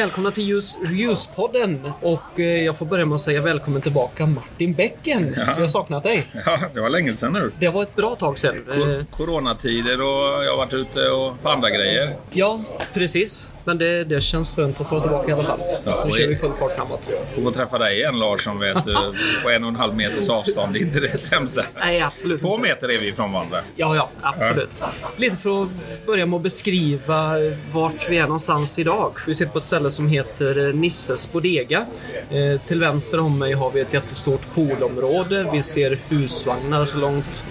Välkomna till just Reviews-podden. Och eh, jag får börja med att säga välkommen tillbaka Martin Bäcken. Ja. Jag har saknat dig. Ja, det var länge sedan nu. Det var ett bra tag sedan. Coronatider och jag har varit ute och på andra grejer. Ja, precis. Men det, det känns skönt att få tillbaka i alla fall. Ja, nu kör vi full fart framåt. Och få träffa dig igen Larsson vet du, på en och en halv meters avstånd. Det är inte det sämsta. Nej, absolut Två inte. meter är vi ifrån varandra. Ja, ja, absolut. Lite för att börja med att beskriva vart vi är någonstans idag. Vi sitter på ett ställe som heter eh, Nisses Bodega. Eh, till vänster om mig har vi ett jättestort poolområde. Vi ser husvagnar så långt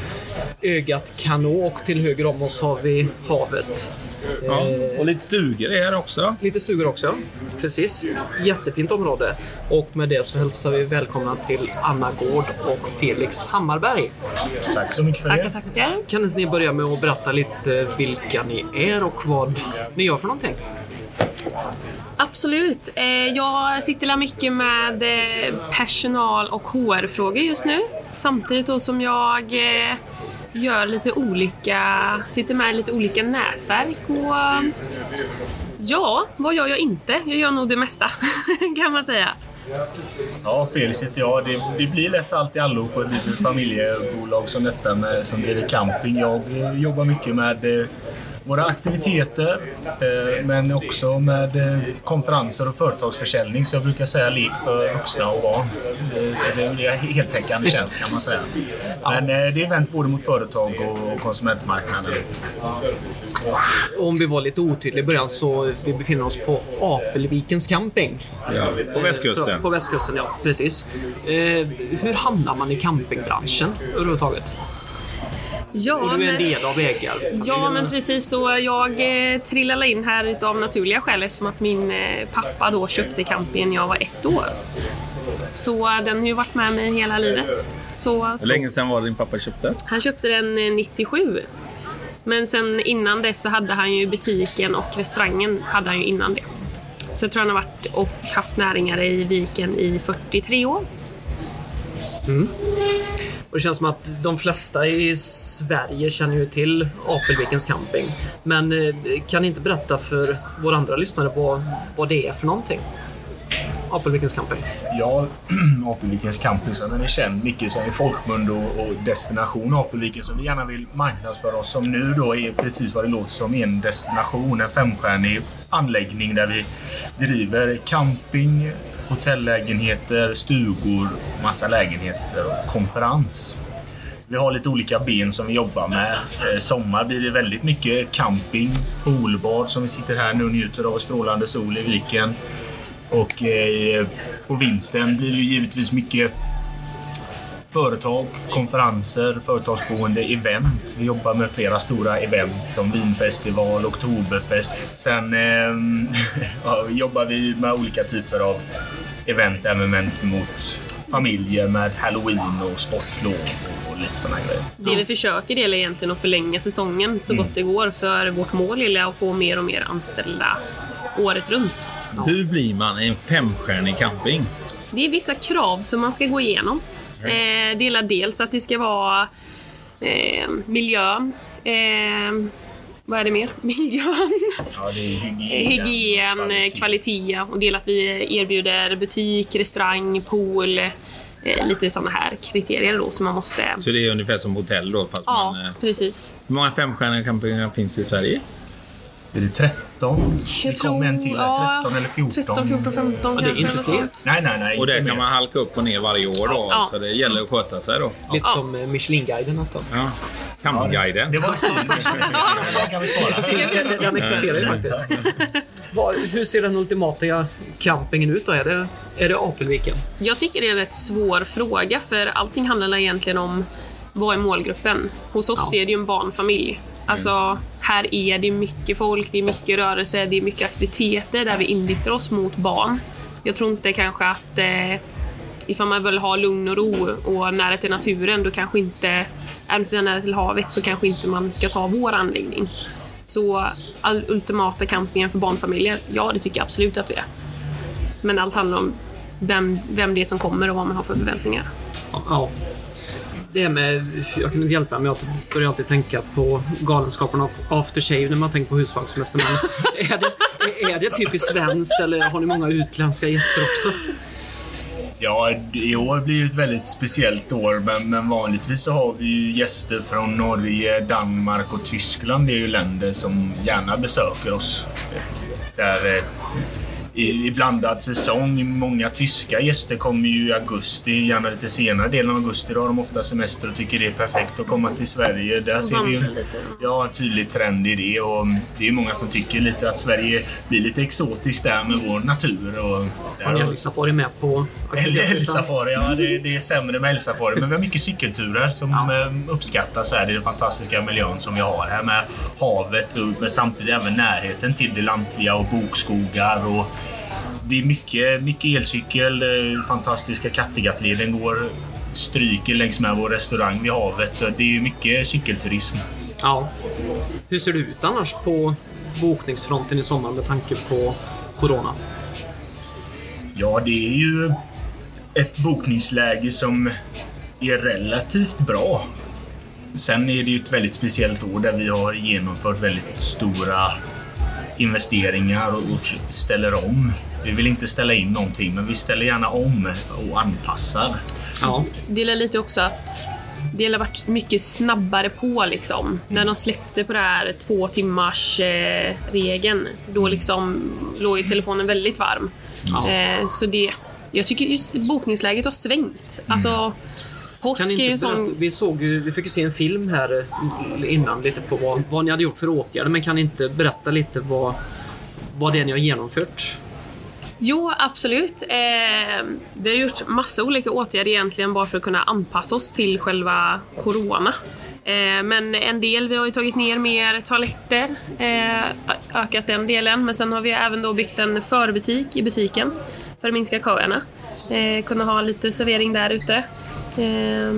ögat kan nå och till höger om oss har vi havet. Ja, och lite stugor är här också. Lite stugor också. Precis. Jättefint område. Och med det så hälsar vi välkomna till Anna Gård och Felix Hammarberg. Tack så mycket för Tackar, det. tackar. Kan inte ni börja med att berätta lite vilka ni är och vad ni gör för någonting? Absolut. Eh, Jag sitter där mycket med eh, personal och HR-frågor just nu. Samtidigt då som jag eh, gör lite olika, sitter med i lite olika nätverk och ja, vad gör jag inte? Jag gör nog det mesta kan man säga. Ja, Felix heter jag. Det, det blir lätt allt i allo på ett litet familjebolag som detta med, som driver camping. Jag jobbar mycket med våra aktiviteter eh, men också med eh, konferenser och företagsförsäljning. Så jag brukar säga lek för vuxna och barn. Eh, Så det är en heltäckande tjänst kan man säga. Men det är vänt både mot företag och- konsumentmarknaden. Om vi var lite otydliga i början så vi befinner oss på Apelvikens camping. Ja, på västkusten. På, västkusten, ja. Precis. Hur hamnar man i campingbranschen överhuvudtaget? Ja, Och du är en del av ägarfamiljen. Ja, men precis så. Jag eh, trillade in här utav naturliga skäl eftersom att min eh, pappa då köpte campingen när jag var ett år. Så eh, den har ju varit med mig hela livet. Så, Hur länge sedan var det din pappa köpte? han köpte den eh, 97. Men sen innan dess så hade han ju butiken och restaurangen hade han ju innan det. Så jag tror han har varit och haft näringar i viken i 43 år. Och det känns som att de flesta i Sverige känner ju till Apelvikens camping. Men eh, kan ni inte berätta för våra andra lyssnare vad, vad det är för någonting? Apelvikens camping. Ja, Apelvikens camping den är känd mycket som i folkmun och, och destination Apelviken som vi gärna vill marknadsföra oss som nu då är precis vad det låter som en destination, en femstjärnig anläggning där vi driver camping, hotellägenheter, stugor, massa lägenheter och konferens. Vi har lite olika ben som vi jobbar med. Eh, sommar blir det väldigt mycket camping, poolbad som vi sitter här nu och njuter av strålande sol i viken. Och eh, på vintern blir det givetvis mycket företag, konferenser, företagsboende, event. Vi jobbar med flera stora event som vinfestival, oktoberfest. Sen eh, ja, jobbar vi med olika typer av event, även mot familjer med halloween och sportlov och lite sådana grejer. Det vi försöker det är egentligen att förlänga säsongen så gott det går för vårt mål är att få mer och mer anställda året runt. Hur blir man en femstjärnig camping? Det är vissa krav som man ska gå igenom. Eh, det gäller dels att det ska vara eh, miljön. Eh, vad är det mer? Miljön, Ja, det är hygien, hygien, eh, kvalitet. Och det gäller att vi erbjuder butik, restaurang, pool. Eh, lite sådana här kriterier då som man måste... Så det är ungefär som hotell då? Fast Ja, man, eh, precis. hur många femstjärniga campingar finns i Sverige? Är det 13? Jag det kom en till här, 13 eller 14. 13, 14, 15 Ja, det är inte sånt. Nej, nej, nej. Och där kan man halka upp och ner varje år då. Ja. Så det gäller att sköta sig då. Lite Ja. som eh, Michelin-guiden nästan. Ja. Campingguiden. Det var. Den kan vi spara. Den, existerar ju faktiskt. Hur ser den ultimata campingen ut då? Är det, är det Apelviken? Jag tycker det är en rätt svår fråga för allting handlar egentligen om vad är målgruppen? Hos oss Ja. är det ju en barnfamilj. Alltså, här är det mycket folk, det är mycket rörelse, det är mycket aktiviteter där vi inriktar oss mot barn. Jag tror inte kanske att eh, ifall man vill ha lugn och ro och nära till naturen, då kanske inte, även om är nära till havet, så kanske inte man ska ta vår anläggning. Så all ultimata campingen för barnfamiljer, ja det tycker jag absolut att vi är. Men allt handlar om vem, vem det är som kommer och vad man har för förväntningar. Ja. Det med, jag kan inte hjälpa mig, jag börjar alltid tänka på Galenskaparna och After Shave när man tänker på husvagnssemester. Är det, Är- det typiskt svenskt eller har ni många utländska gäster också? Ja, i år blir ju ett väldigt speciellt år, men, men vanligtvis så har vi ju gäster från Norge, Danmark och Tyskland. Det är ju länder som gärna besöker oss. Där, eh, i, I blandad säsong. Många tyska gäster kommer ju i augusti, gärna lite senare delen av augusti. Då har de ofta semester och tycker det är perfekt att komma till Sverige. Där ser vi ju lite. ja, en tydlig trend i det. Och det är många som tycker lite att Sverige blir lite exotiskt där med vår natur. Och där Har ni älgsafari med på? Älgsafari, ja det, det är sämre med älgsafari. Men vi har mycket cykelturer som Ja. eh, uppskattas här. Det är den fantastiska miljön som vi har här med havet och men samtidigt även närheten till det lantliga och bokskogar. Och det är mycket, mycket elcykel. eh, Fantastiska Kattegattleden går stryker längs med vår restaurang vid havet. Så det är mycket cykelturism. Ja. Hur ser det ut annars på bokningsfronten i sommar med tanke på Corona? Ja, det är ju ett bokningsläge som är relativt bra. Sen är det ju ett väldigt speciellt år där vi har genomfört väldigt stora investeringar och och ställer om. Vi vill inte ställa in någonting, men vi ställer gärna om och anpassar. Ja. Det är lite också att det har varit mycket snabbare på liksom. När de släppte på det här två timmars eh, regeln, då liksom låg ju telefonen väldigt varm. Ja. Eh, så det, jag tycker just bokningsläget har svängt. Alltså, påsk Kan inte berätta, sån... vi, såg ju, vi fick ju se en film här eh, innan lite på vad, vad ni hade gjort för åtgärder, men kan ni inte berätta lite vad, vad det är ni har genomfört? Jo, absolut. Eh, vi har gjort massa olika åtgärder egentligen bara för att kunna anpassa oss till själva Corona. Eh, men en del, vi har ju tagit ner mer toaletter, eh, ökat den delen. Men sen har vi även då byggt en förbutik i butiken för att minska köerna. Eh, kunna ha lite servering där ute. Eh,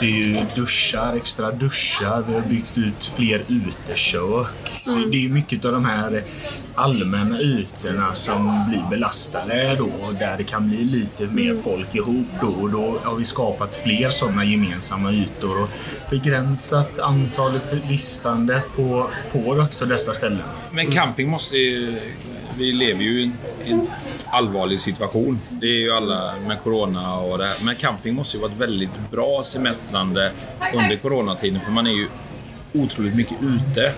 Det är ju duschar, extra duschar. Vi har byggt ut fler utekök. Så det är mycket av de här allmänna ytorna som blir belastade då. Där det kan bli lite mer folk ihop då. Och då har vi skapat fler sådana gemensamma ytor och begränsat antalet listande på, på också dessa ställen. Men camping måste ju... Vi lever ju i en, en allvarlig situation. Det är ju alla med Corona och det här. Men camping måste ju vara ett väldigt bra semestrande under coronatiden. För man är ju otroligt mycket ute.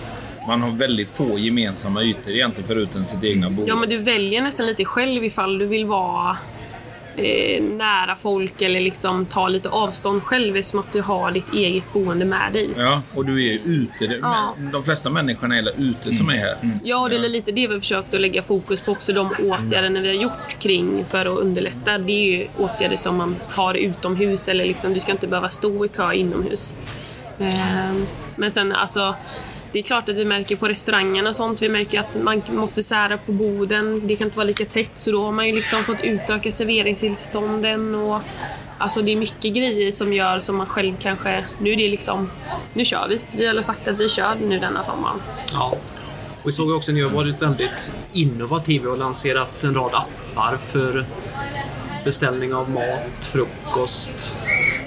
Man har väldigt få gemensamma ytor egentligen förutom sitt egna boende. Ja, men du väljer nästan lite själv ifall du vill vara eh, nära folk eller liksom ta lite avstånd själv eftersom att du har ditt eget boende med dig. Ja, och du är ju ute. Det- Ja. De flesta människorna är ute som är här. Ja, det är lite det vi har försökt att lägga fokus på också. De åtgärderna vi har gjort kring för att underlätta. Det är ju åtgärder som man har utomhus eller liksom, du ska inte behöva stå i kö inomhus. Ehm, Men sen alltså, det är klart att vi märker på restaurangerna och sånt, vi märker att man måste sära på borden. Det kan inte vara lika tätt så då har man ju liksom fått utöka serveringstillstånden och Alltså det är mycket grejer som gör som man själv kanske, nu är det liksom, nu kör vi. Vi har sagt att vi kör nu denna sommaren. Ja. Och vi såg ju också att ni har varit väldigt innovativa och lanserat en rad appar för beställning av mat, frukost.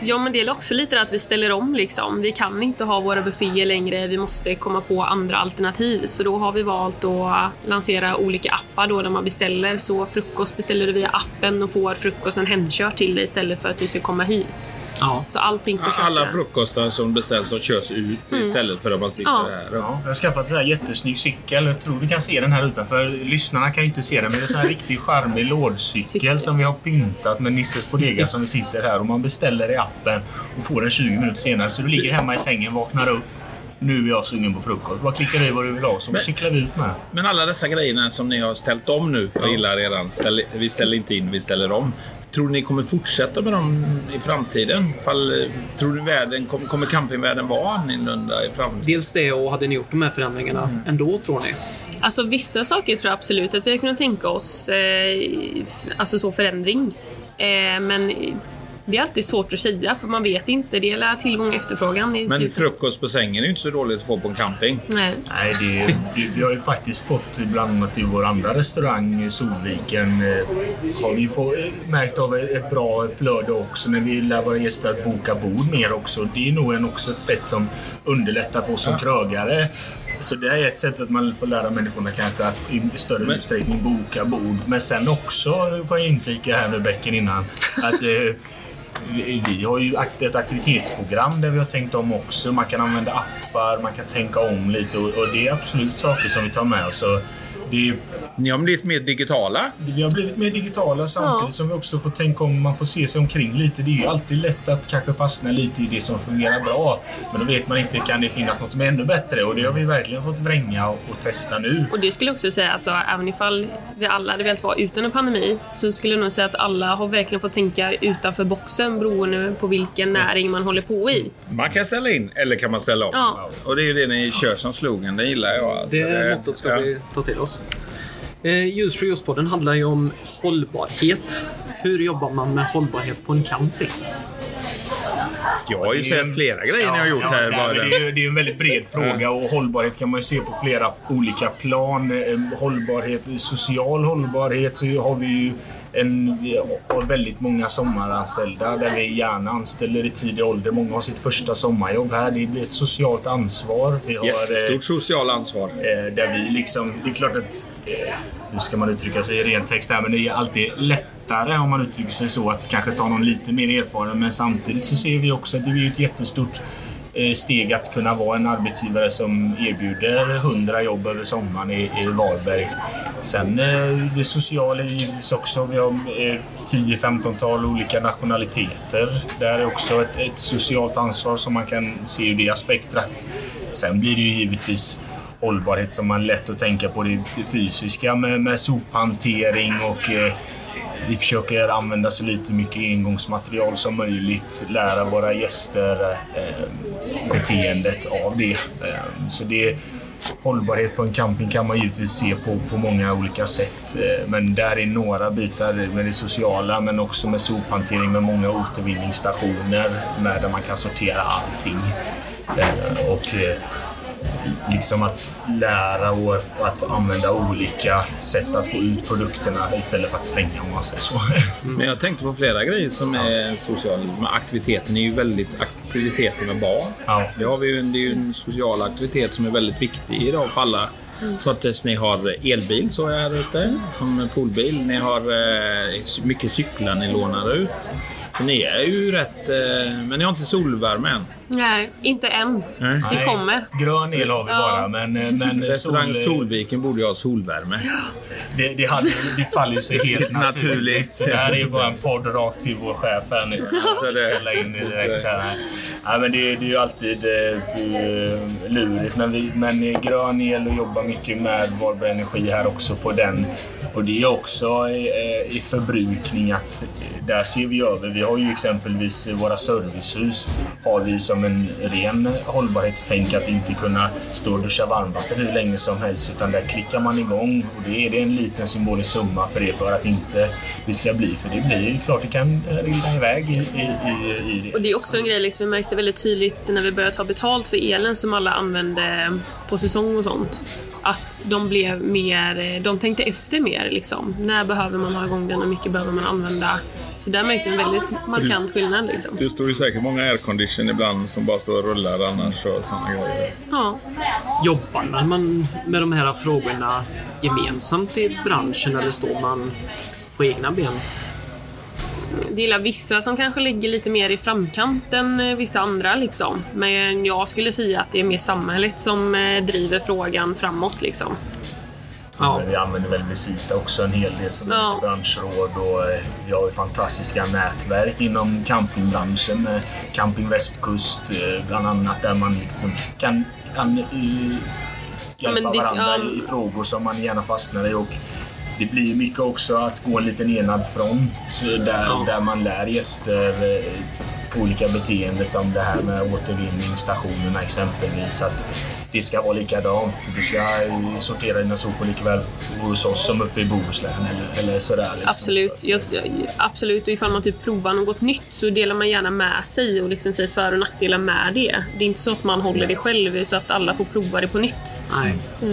Ja, men det är också lite det att vi ställer om liksom. Vi kan inte ha våra bufféer längre, vi måste komma på andra alternativ. Så då har vi valt att lansera olika appar då där man beställer. Så frukost beställer du via appen och får frukosten hemkörd till dig istället för att du ska komma hit. Ja. Så allting försöker... Alla frukostar som beställs och körs ut istället för att man sitter Ja. här. Ja, jag har skaffat en sån här jättesnygg cykel. Jag tror du kan se den här utanför. Lyssnarna kan ju inte se den, men det är en sån här riktigt charmig lådcykel Cykel. som vi har pyntat med Nisses Bodega som vi sitter här och man beställer i appen och får den 20 minuter senare. Så du ligger hemma i sängen, vaknar upp. Nu är jag sugen på frukost. Bara klickar du i vad du vill ha så Men- cyklar vi ut med. Men alla dessa grejerna som ni har ställt om nu, jag gillar redan. Ställ, vi ställer inte in, vi ställer om. Tror ni kommer fortsätta med dem i framtiden? Fall, eh, tror ni världen, kommer, kommer campingvärlden vara annorlunda i framtiden? Dels det och hade ni gjort de här förändringarna ändå tror ni? Alltså vissa saker tror jag absolut att vi har kunnat tänka oss, eh, alltså så förändring. Eh, men Det är alltid svårt att säga för man vet inte. Det är tillgång och efterfrågan i Men slutet. frukost på sängen är ju inte så dåligt att få på en camping. Nej. Nej, det, vi har ju faktiskt fått bland annat i vår andra restaurang Solviken eh, har vi få, märkt av ett bra flöde också när vi lär våra gäster att boka bord mer också. Det är nog en, också ett sätt som underlättar för oss som krögare. Så det är ett sätt att man får lära människorna kanske att i större Men- utsträckning boka bord. Men sen också, får jag inflika här med bäcken innan, att eh, vi vi har ju ett aktivitetsprogram där vi har tänkt om också. Man kan använda appar, man kan tänka om lite och, och det är absolut saker som vi tar med oss. Det är, ni har blivit mer digitala. vi har blivit mer digitala samtidigt Ja. som vi också får tänka om, man får se sig omkring lite. Det är ju alltid lätt att kanske fastna lite i det som fungerar bra. Men då vet man inte, kan det finnas något som är ännu bättre? Och det har vi verkligen fått vränga och, och testa nu. Och det skulle jag också säga, alltså, även ifall vi alla hade velat vara utan en pandemi, så skulle jag nog säga att alla har verkligen fått tänka utanför boxen beroende på vilken näring man håller på i. Man kan ställa in eller kan man ställa om. Ja. Och det är ju det ni kör som slogan. Det gillar jag. Alltså, Det mottot ska ja. vi ta till oss. Eh, Just för just-podden handlar ju om hållbarhet. Hur jobbar man med hållbarhet på en camping? Jag har ju sett flera grejer ni har gjort här. nej, bara det, är, ju- det är en väldigt bred fråga och hållbarhet kan man ju se på flera olika plan. Eh, Hållbarhet, social hållbarhet så har vi ju en, vi har väldigt många sommaranställda där vi gärna anställer i tidig ålder. Många har sitt första sommarjobb här. Det blir ett socialt ansvar. Vi har, eh, Jättestort socialt ansvar. Eh, där vi liksom, det är klart att, eh, hur ska man uttrycka sig i ren text här, men det är alltid lättare om man uttrycker sig så att kanske ta någon lite mer erfaren. Men samtidigt så ser vi också att det är ett jättestort Eh, steg att kunna vara en arbetsgivare som erbjuder 100 jobb över sommaren i, i Varberg. Sen eh, det sociala är givetvis också, vi har eh, 10-15-tal olika nationaliteter. Där är också ett, ett socialt ansvar som man kan se ur det aspektet. Sen blir det ju givetvis hållbarhet som man lätt att tänka på det, det fysiska med, med sophantering och eh, vi försöker använda så lite mycket engångsmaterial som möjligt, lära våra gäster eh, beteendet av det. Eh, så det Hållbarhet på en camping kan man givetvis se på, på många olika sätt. Eh, Men där är några bitar med det sociala men också med sophantering med många återvinningsstationer med där man kan sortera allting. Eh, och eh, liksom att lära och att använda olika sätt att få ut produkterna istället för att slänga om man säger så. Men jag tänkte på flera grejer som är sociala. Men aktiviteten är ju väldigt aktiviteter med barn. Ja. Det, har vi ju, en- det är ju en social aktivitet som är väldigt viktig idag för alla. Så att eh, ni har elbil så är här ute, som en poolbil. Ni har eh, mycket cyklar ni lånar ut. Ni är ju rätt... Eh, men ni har inte solvärme än. Nej, inte än. Nej. Det Nej, kommer. Grön el har vi Ja. bara men, eh, men Restaurang sol, Solviken borde ju ha solvärme. det, det, hade, det faller ju sig helt naturligt. Naturligt. Så det här är ju bara en podd rakt till vår chef här nu. Alltså det- Ställa in direkt här. Ja, men det, det är ju alltid eh, lurigt. Men, vi, men eh, grön el och jobbar mycket med Varberg Energi här också på den. Och det är också eh, i förbrukning att eh, där ser vi över. Vi har ju exempelvis våra servicehus har vi som en ren hållbarhetstänk att inte kunna stå och duscha varmvatten hur länge som helst utan där klickar man igång och det är det en liten symbolisk summa för det för att inte det ska bli för det blir ju klart det kan rinna iväg i, i, i, i det. Och det är också en grej liksom, vi märkte väldigt tydligt när vi började ta betalt för elen som alla använde på säsong och sånt. Att de blev mer, de tänkte efter mer liksom. När behöver man ha igång den och mycket behöver man använda? Så där märkte vi en väldigt markant skillnad liksom. Det står ju säkert många aircondition ibland som bara står och rullar annars och sådana grejer. Ja. Jobbar man med de här frågorna gemensamt i branschen eller står man på egna ben? Det gillar vissa som kanske ligger lite mer i framkant än eh, vissa andra liksom. Men jag skulle säga att det är mer samhället som eh, driver frågan framåt liksom. Ja. Men vi använder väl Visita också en hel del som Ja. branschråd och eh, vi har ju fantastiska nätverk inom campingbranschen med Camping Västkust bland annat där man liksom kan, kan eh, hjälpa men det- varandra ja. i frågor som man gärna fastnar i. Och det blir mycket också att gå en liten enad front där, där man lär gäster eh, olika beteenden som det här med återvinningsstationerna exempelvis. Att det ska vara likadant. Du ska eh, sortera dina sopor likväl hos oss som uppe i Bohuslän eller, eller sådär. Liksom. Absolut. Jag, absolut. Och ifall man typ provar något nytt så delar man gärna med sig och liksom säger för och nackdelar med det. Det är inte så att man håller det själv så att alla får prova det på nytt. Nej. Eh,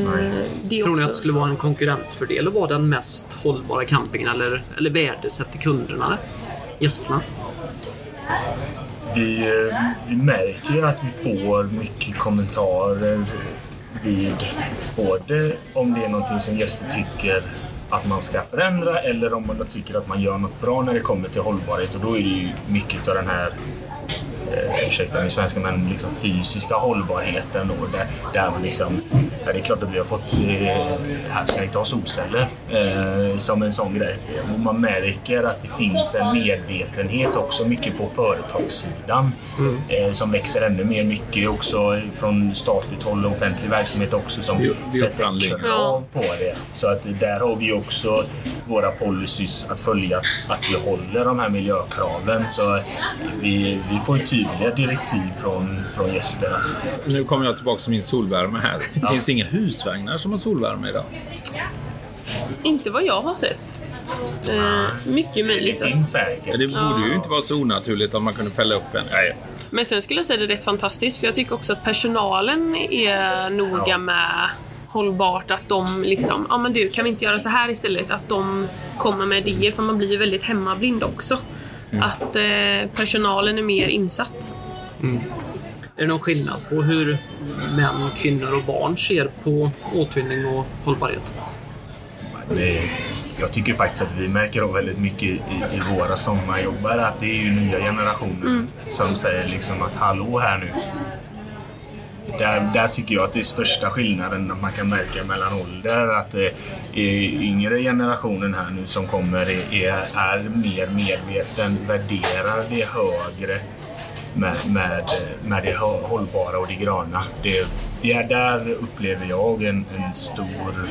Det Tror ni också- att det skulle vara en konkurrensfördel att vara den mest hållbara campingen eller, eller värdesätter kunderna? Gästerna? Vi, eh, vi märker ju att vi får mycket kommentarer vid både om det är någonting som gäster tycker att man ska förändra eller om man tycker att man gör något bra när det kommer till hållbarhet. Och då är det ju mycket av den här eh, ursäkta mig svenska, men liksom fysiska hållbarheten. Då, där, där man liksom, ja, det är klart att vi har fått, eh, här ska inte ha solceller eh, som en sån grej. Och man märker att det finns en medvetenhet också mycket på företagssidan eh, som växer ännu mer. Mycket också från statligt håll och offentlig verksamhet också som Vid- vid sätter upphandling. krav på det. Så att där har vi också våra policies att följa att vi håller de här miljökraven. Så vi, vi får ju tydliga direktiv från, från gäster. Att, Nu kommer jag tillbaka till min solvärme här. Finns det inga husvagnar som har solvärme idag? Inte vad jag har sett. Eh, mycket möjligt. det finns säkert. Det borde ju inte vara så onaturligt att man kunde fälla upp en. Nej. Men sen skulle jag säga det är rätt fantastiskt för jag tycker också att personalen är noga Ja. med hållbart att de liksom, ja men du kan vi inte göra så här istället? Att de kommer med idéer för man blir ju väldigt hemmablind också. Att eh, personalen är mer insatt. Är det någon skillnad på hur män, kvinnor och barn ser på återvinning och hållbarhet? Men Jag tycker faktiskt att vi märker av väldigt mycket i, i våra sommarjobbare att det är ju nya generationer som säger liksom att hallå här nu. Där, där tycker jag att det är största skillnaden man kan märka mellan ålder. Att är yngre generationen här nu som kommer är, är, mer medveten, värderar det högre med, med, med det hå- hållbara och det gröna. Det, det är där upplever jag en, en stor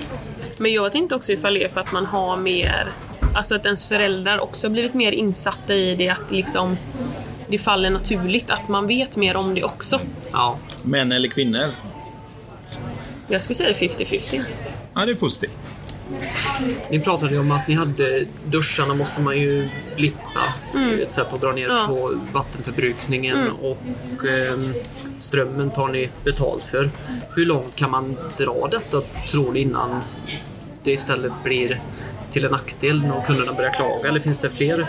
Men jag inte också ifall det är för att man har mer, alltså att ens föräldrar också har blivit mer insatta i det att liksom det faller naturligt, att man vet mer om det också. Ja. Män eller kvinnor? Jag skulle säga det är 50-50. Ja, det är positivt. Ni pratade ju om att ni hade duscharna måste man ju blippa. Ett sätt att dra ner Ja. på vattenförbrukningen och ehm, strömmen tar ni betalt för. Hur långt kan man dra detta tror ni innan det istället blir till en nackdel när kunderna börjar klaga? Eller finns det fler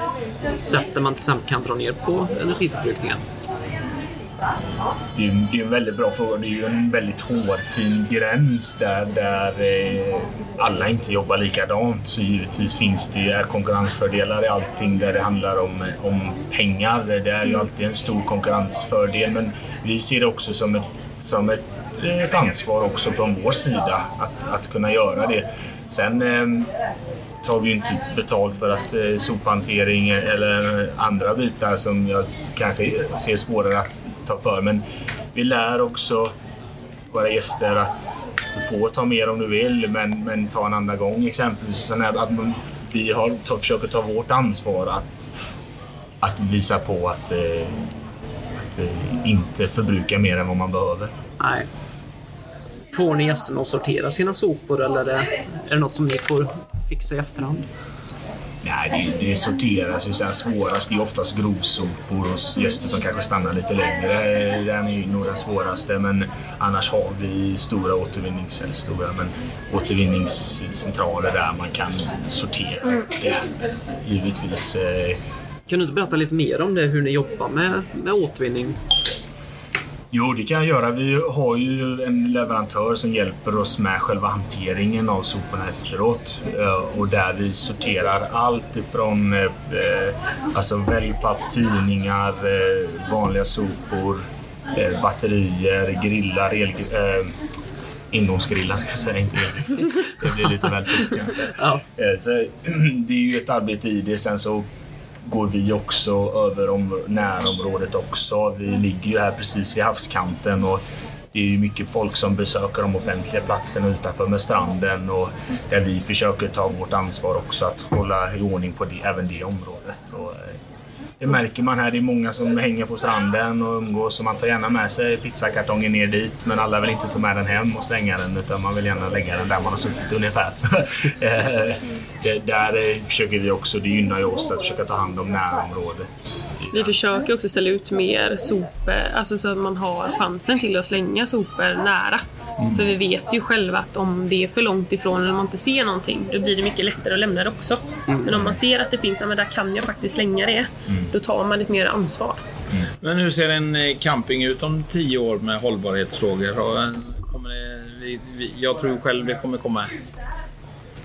sätt där man till exempel kan dra ner på energiförbrukningen? Det är, det är en väldigt bra fråga. Det är ju en väldigt hårfin gräns där, där eh, alla inte jobbar likadant. Så givetvis finns det konkurrensfördelar i allting där det handlar om, eh, om pengar. Det är ju alltid en stor konkurrensfördel. Men vi ser det också som ett, som ett, eh, ett ansvar också från vår sida att, att kunna göra det. Sen eh, tar vi ju inte betalt för att eh, sophantering eller andra bitar som jag kanske ser svårare att ta för. Men vi lär också våra gäster att du får ta mer om du vill, men, men ta en andra gång exempelvis. Och Sen att man, vi har, försöker ta vårt ansvar att, att visa på att, eh, att eh, inte förbruka mer än vad man behöver. Nej. Får ni gästerna att sortera sina sopor eller är det, är det något som ni får fixa i efterhand? Nej, det, det sorteras ju så här svårast. Det är oftast grovsopor hos gäster som kanske stannar lite längre. Den är ju nog den svåraste. Men annars har vi stora återvinnings... Eller stora, men återvinningscentraler där man kan sortera. Det, givetvis. Eh, Kan du inte berätta lite mer om det, hur ni jobbar med, med återvinning? Jo, det kan jag göra. Vi har ju en leverantör som hjälper oss med själva hanteringen av soporna efteråt. Eh, Och där vi sorterar allt ifrån eh, alltså wellpapp, tidningar, eh, vanliga sopor, batterier, grillar, el, eh, inomhusgrillar ska jag säga. Inte det blir lite väl tufft kanske. Ja. Så, det är ju ett arbete i det. Sen så går vi också över om närområdet också. Vi ligger ju här precis vid havskanten och det är ju mycket folk som besöker de offentliga platserna utanför med stranden och där vi försöker ta vårt ansvar också att hålla i ordning på det, även det området. Och, eh, det märker man här. Det är många som hänger på stranden och umgås och man tar gärna med sig pizzakartongen ner dit. Men alla vill inte ta med den hem och slänga den utan man vill gärna lägga den där man har suttit ungefär. Eh, det, där eh, försöker vi också, det gynnar ju oss att försöka ta hand om närområdet. Vi försöker också ställa ut mer sopor, alltså så att man har chansen till att slänga sopor nära. För vi vet ju själva att om det är för långt ifrån eller man inte ser någonting, då blir det mycket lättare att lämna det också. Men om man ser att det finns, men där kan jag faktiskt slänga det, då tar man ett mer ansvar. Men hur ser en eh, camping ut om tio år med hållbarhetsfrågor? Eh, Kommer det, jag tror själv det kommer komma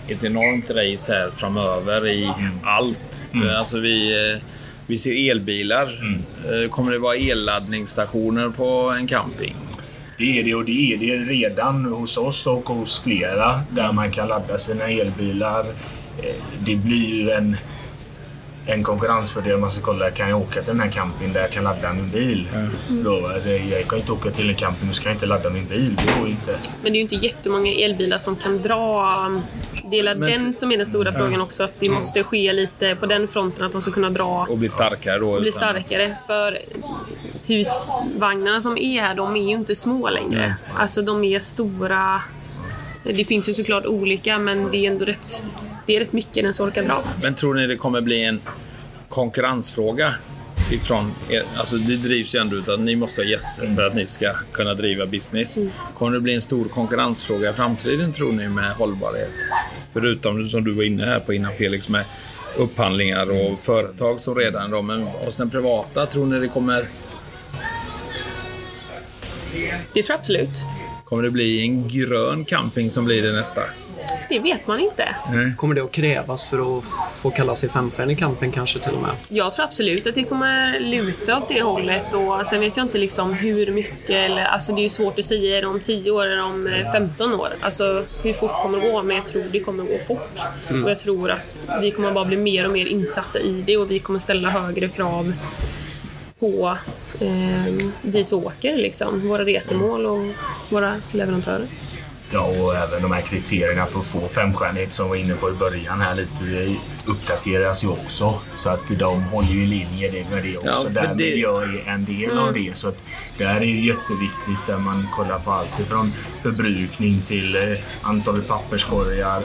ett enormt race här framöver i allt. Eh, Alltså vi, vi ser elbilar. Eh, Kommer det vara elladdningsstationer på en camping? Det är det och det är det redan hos oss och hos flera där man kan ladda sina elbilar. Eh, Det blir ju en, en konkurrensfördel om man ska kolla. Kan jag åka till den här campingen där jag kan ladda min bil? Då, eh, jag kan inte åka till en camping och ska jag inte ladda min bil. Det går inte. Men det är ju inte jättemånga elbilar som kan dra... Det är Men- den som är den stora frågan också, att det måste ske lite på den fronten, att de ska kunna dra Och bli starkare då? och bli starkare. För husvagnarna som är här, de är ju inte små längre. Alltså de är stora. Det finns ju såklart olika, men det är ändå rätt, det är rätt mycket den som orkar dra. Men tror ni det kommer bli en konkurrensfråga? Ifrån er? Alltså det drivs ju ändå av att ni måste ha gäster för att ni ska kunna driva business. Kommer det bli en stor konkurrensfråga i framtiden tror ni med hållbarhet? Förutom som du var inne här på innan Felix med upphandlingar och företag som redan då. Men hos den privata, tror ni det kommer, Det tror jag absolut. kommer det bli en grön camping som blir det nästa? Det vet man inte. Kommer det att krävas för att få kalla sig femstjärnig camping kanske till och med? Jag tror absolut att det kommer luta åt det hållet och sen vet jag inte liksom hur mycket, eller, alltså det är ju svårt att säga är det om 10 år eller om eh, 15 år. Alltså hur fort kommer det gå? Men jag tror det kommer gå fort. Och jag tror att vi kommer bara bli mer och mer insatta i det och vi kommer ställa högre krav på eh, dit vi åker, liksom. våra resemål och våra leverantörer. Ja, och även de här kriterierna för att få femstjärnighet som vi var inne på i början här lite det uppdateras ju också. Så att de håller ju i linje det med det också. Ja, där det- miljö är en del av det. Så att där är ju jätteviktigt där man kollar på allt ifrån förbrukning till eh, antalet papperskorgar.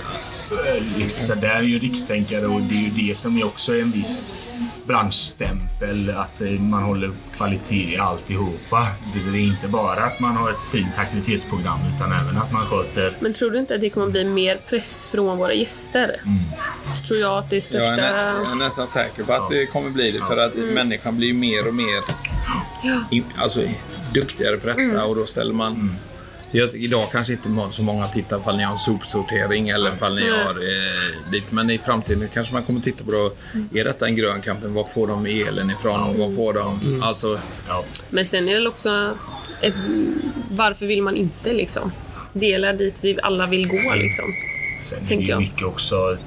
Liksom, Så där är ju rikstänkare och det är ju det som är också en viss branschstämpel att eh, man håller kvalitet i alltihopa. Det är inte bara att man har ett fint aktivitetsprogram utan även att man sköter Men tror du inte att det kommer bli mer press från våra gäster? Tror jag att det är Jag är, största... nä, jag är nästan säker på att det kommer bli det. För att människan blir mer och mer in, alltså, duktigare på detta. Och då ställer man... Jag, idag kanske inte så många tittar ifall ni har en sopsortering eller ifall ni har eh, dit. Men i framtiden kanske man kommer titta på då. Är detta en grön camping? Var får de elen ifrån? Var får de... Alltså, ja, Men sen är det också ett, varför vill man inte liksom? Dela dit vi alla vill gå liksom. Sen är det ju mycket också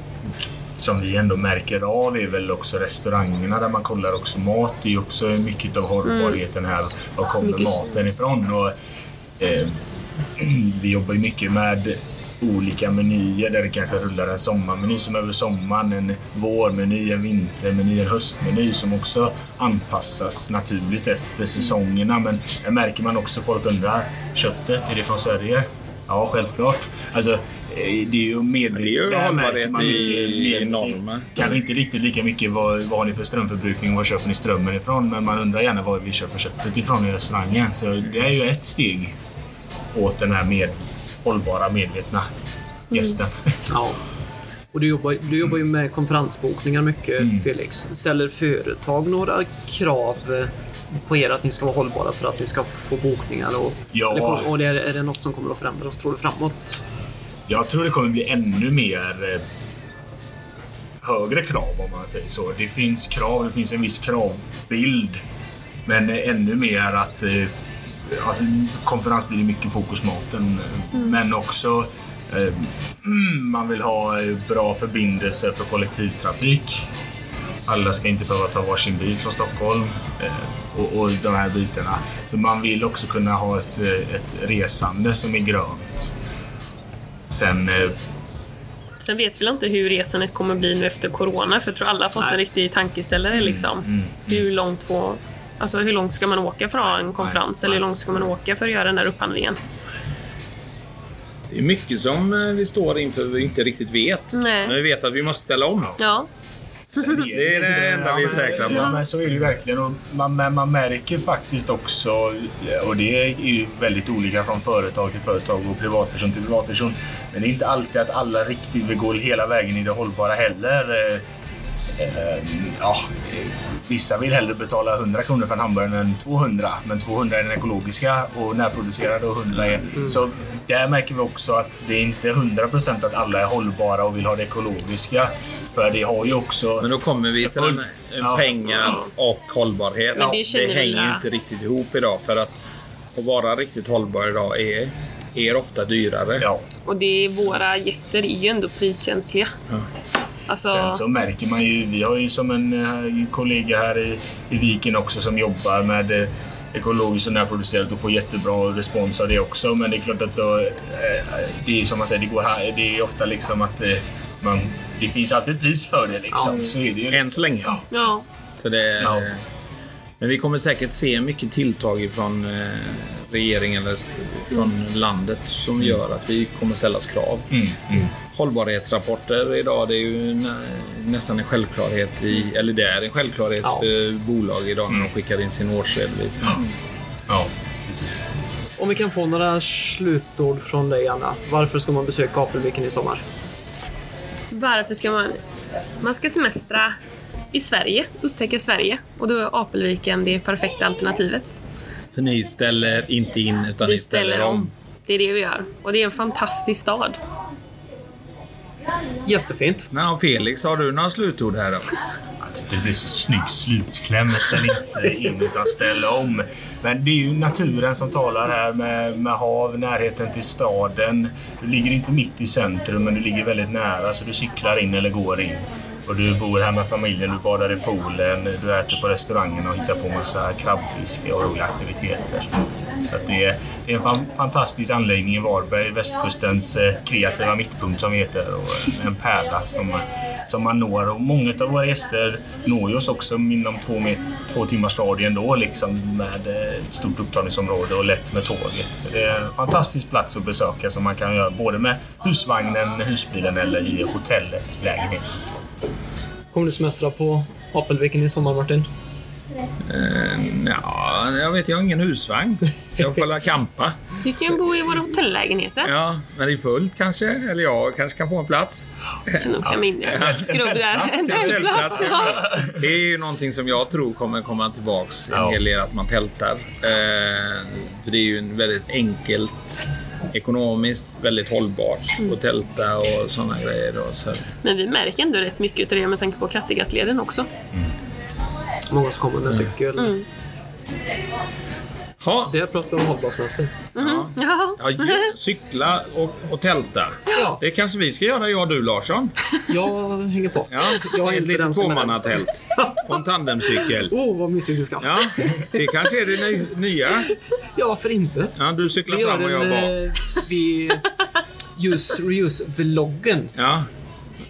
som vi ändå märker av är väl också restaurangerna där man kollar också mat. Det är ju också mycket av hållbarheten här. Var kommer Mycket- maten ifrån? Och, eh, vi jobbar ju mycket med olika menyer där det kanske rullar en sommarmeny som över sommaren, en vårmeny, en vintermeny, en höstmeny som också anpassas naturligt efter säsongerna. Men där märker man också folk undrar, köttet, är det från Sverige? Ja, självklart. Alltså, eh, det är ju medvetet. Det märker man mycket i mer- normer. Kanske inte riktigt lika mycket vad, vad har ni för strömförbrukning och var köper ni strömmen ifrån. Men man undrar gärna var vi köper köttet ifrån i restaurangen. Så det är ju ett steg åt den här med, hållbara, medvetna gästen. Ja. Och du jobbar, du jobbar ju med konferensbokningar mycket, Mm. Felix. Ställer företag några krav eh, på er att ni ska vara hållbara för att ni ska få bokningar? Och, Ja. eller och är, är det något som kommer att förändras, tror du, framåt? Jag tror det kommer bli ännu mer eh, högre krav om man säger så. Det finns krav, det finns en viss kravbild. Men ännu mer att eh, alltså, konferens blir det mycket fokus maten. eh, Men också eh, man vill ha eh, bra förbindelser för kollektivtrafik. Alla ska inte behöva ta varsin bil från Stockholm eh, och, och de här bitarna. Så man vill också kunna ha ett, eh, ett resande som är grönt. Sen eh, Sen vet vi inte hur resandet kommer bli nu efter Corona, för jag tror alla har fått Nej. en riktig tankeställare. Liksom. Hur, långt får, alltså, hur långt ska man åka för att ha en konferens? Eller hur långt ska man åka för att göra den där upphandlingen? Det är mycket som eh, vi står inför vi inte riktigt vet. Nej. Men vi vet att vi måste ställa om. Ja, Det är det enda vi är säkra på. Ja, men så är det ju verkligen. Och man, men man märker faktiskt också, och det är ju väldigt olika från företag till företag och privatperson till privatperson. Men det är inte alltid att alla riktigt vill gå hela vägen i det hållbara heller. Eh, Ja, vissa vill hellre betala 100 kronor för en hamburgare än 200. Men 200 är den ekologiska och närproducerade och 100 är... Så där märker vi också att det är inte 100% att alla är hållbara och vill ha det ekologiska. För det har ju också... Men då kommer vi till den, Ja. pengar och hållbarhet. Men det vi hänger inte riktigt ihop idag. För att, att vara riktigt hållbar idag är, är ofta dyrare. Ja. och det är, våra gäster är ju ändå priskänsliga. Alltså, Sen så märker man ju, vi har ju som en eh, kollega här i, i Viken också som jobbar med eh, ekologiskt och närproducerat och får jättebra respons av det också. Men det är klart att då, eh, det är som man säger, det, går här, det är ofta liksom att man, det finns alltid pris för det. Liksom. Så är det ju. Än så länge. Ja. ja, Så det, Ja. Men vi kommer säkert se mycket tilltag från regeringen eller från landet som gör att vi kommer ställas krav. Mm, mm. Hållbarhetsrapporter idag, det är ju nä, nästan en självklarhet i, eller det är en självklarhet Ja. för bolag idag när de skickar in sin årsredovisning. ja, precis. Om vi kan få några slutord från dig, Anna. Varför ska man besöka Apelviken i sommar? varför ska man... Man ska semestra i Sverige, upptäcka Sverige. Och då är Apelviken det perfekta alternativet. För ni ställer inte in utan Vi ni ställer, ställer om. om. Det är det vi gör. Och det är en fantastisk stad. Jättefint. Nå, Felix, har du några slutord här då? Jag tyckte det blev så snygg slutkläm. Ställ inte in utan ställ om. Men det är ju naturen som talar här med, med hav, närheten till staden. Du ligger inte mitt i centrum men du ligger väldigt nära så du cyklar in eller går in. Och du bor här med familjen, du badar i poolen, du äter på restaurangen och hittar på massa krabbfiske och roliga aktiviteter. Så att det, är, en fantastisk anläggning i Varberg, västkustens eh, kreativa mittpunkt som heter. Och en pärla som, som man når. Och många av våra gäster når ju oss också inom två, två timmars radie ändå liksom, med eh, ett stort upptagningsområde och lätt med tåget. Så det är en fantastisk plats att besöka som man kan göra både med husvagnen, husbilen eller i hotelllägenhet. Kommer du semestra på Apelviken i sommar, Martin? Eh, ja, jag vet, jag har ingen husvagn. Så jag får la campa. Du kan bo i våra hotellägenheter. Ja, men det är fullt kanske. Eller jag kanske kan få en plats. kan nog klämma in en skrubb där. En Tältplats, tältplats. ja. Det är ju någonting som jag tror kommer komma tillbaks en Ja. hel del, att man tältar. För det är ju en väldigt enkelt, ekonomiskt väldigt hållbart att tälta och sådana grejer. Då, så. Men vi märker ändå rätt mycket av det med tanke på Kattegattleden också. Många som kommer med cykel. Mm. Ha, Det pratar vi om hållbarhetsmässigt. ja. Ja. Ja, ju- cykla och, och tälta. Ja. Det kanske vi ska göra, jag och du Larsson. Jag hänger på. Ja, Jag är ett litet tvåmannatält på en tandemcykel. Oh, vad mysigt det ska. Ja, det kanske är det ny- nya. Ja, varför inte? Ja, du cyklar Vi gör fram och jag bak. eh, Vi... Use Reuse-vloggen. Ja.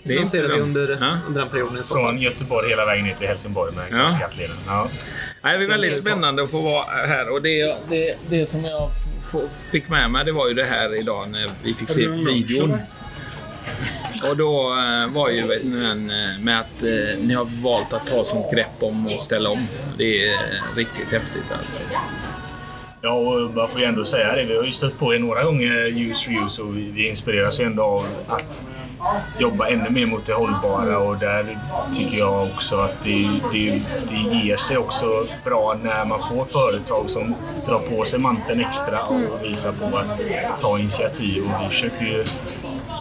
Det är Den inte ser vi under, Ja. under den perioden i så fall. Från Göteborg hela vägen ner till Helsingborg med Ja. Kattegattleden. Ja. Nej, det är väldigt spännande att få vara här. Och det, det, det som jag fick med mig det var ju det här idag när vi fick se videon. Och då eh, var ju vet ni, en, eh, med att eh, ni har valt att ta sånt grepp om och ställa om. Det är riktigt häftigt alltså. Ja, och man får ju ändå säga det. Vi har ju stött på er några gånger, Use Reuse, och vi, vi inspireras ju ändå av att jobba ännu mer mot det hållbara och där tycker jag också att det, det, det ger sig också bra när man får företag som drar på sig manteln extra och visar på att ta initiativ. Och vi försöker ju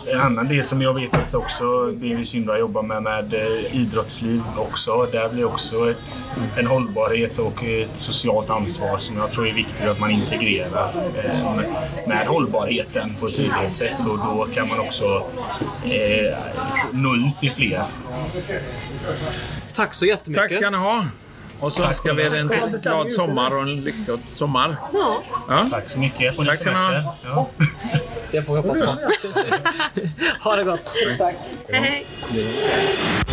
en annan del som jag vet att också BV Syndra jobbar med, med eh, idrottsliv också. Där blir också ett, en hållbarhet och ett socialt ansvar som jag tror är viktigt att man integrerar eh, med, med hållbarheten på ett tydligt sätt och då kan man också eh, nå ut till fler. Tack så jättemycket. Tack ska ni ha. Och så Tack önskar vi er en glad sommar och en lyckad sommar. Ja. Ja. Tack så mycket. Får ni Tack ska ni ha. semester. Ja. Det får vi hoppas på. ha det gott. Tack. Hej, hej.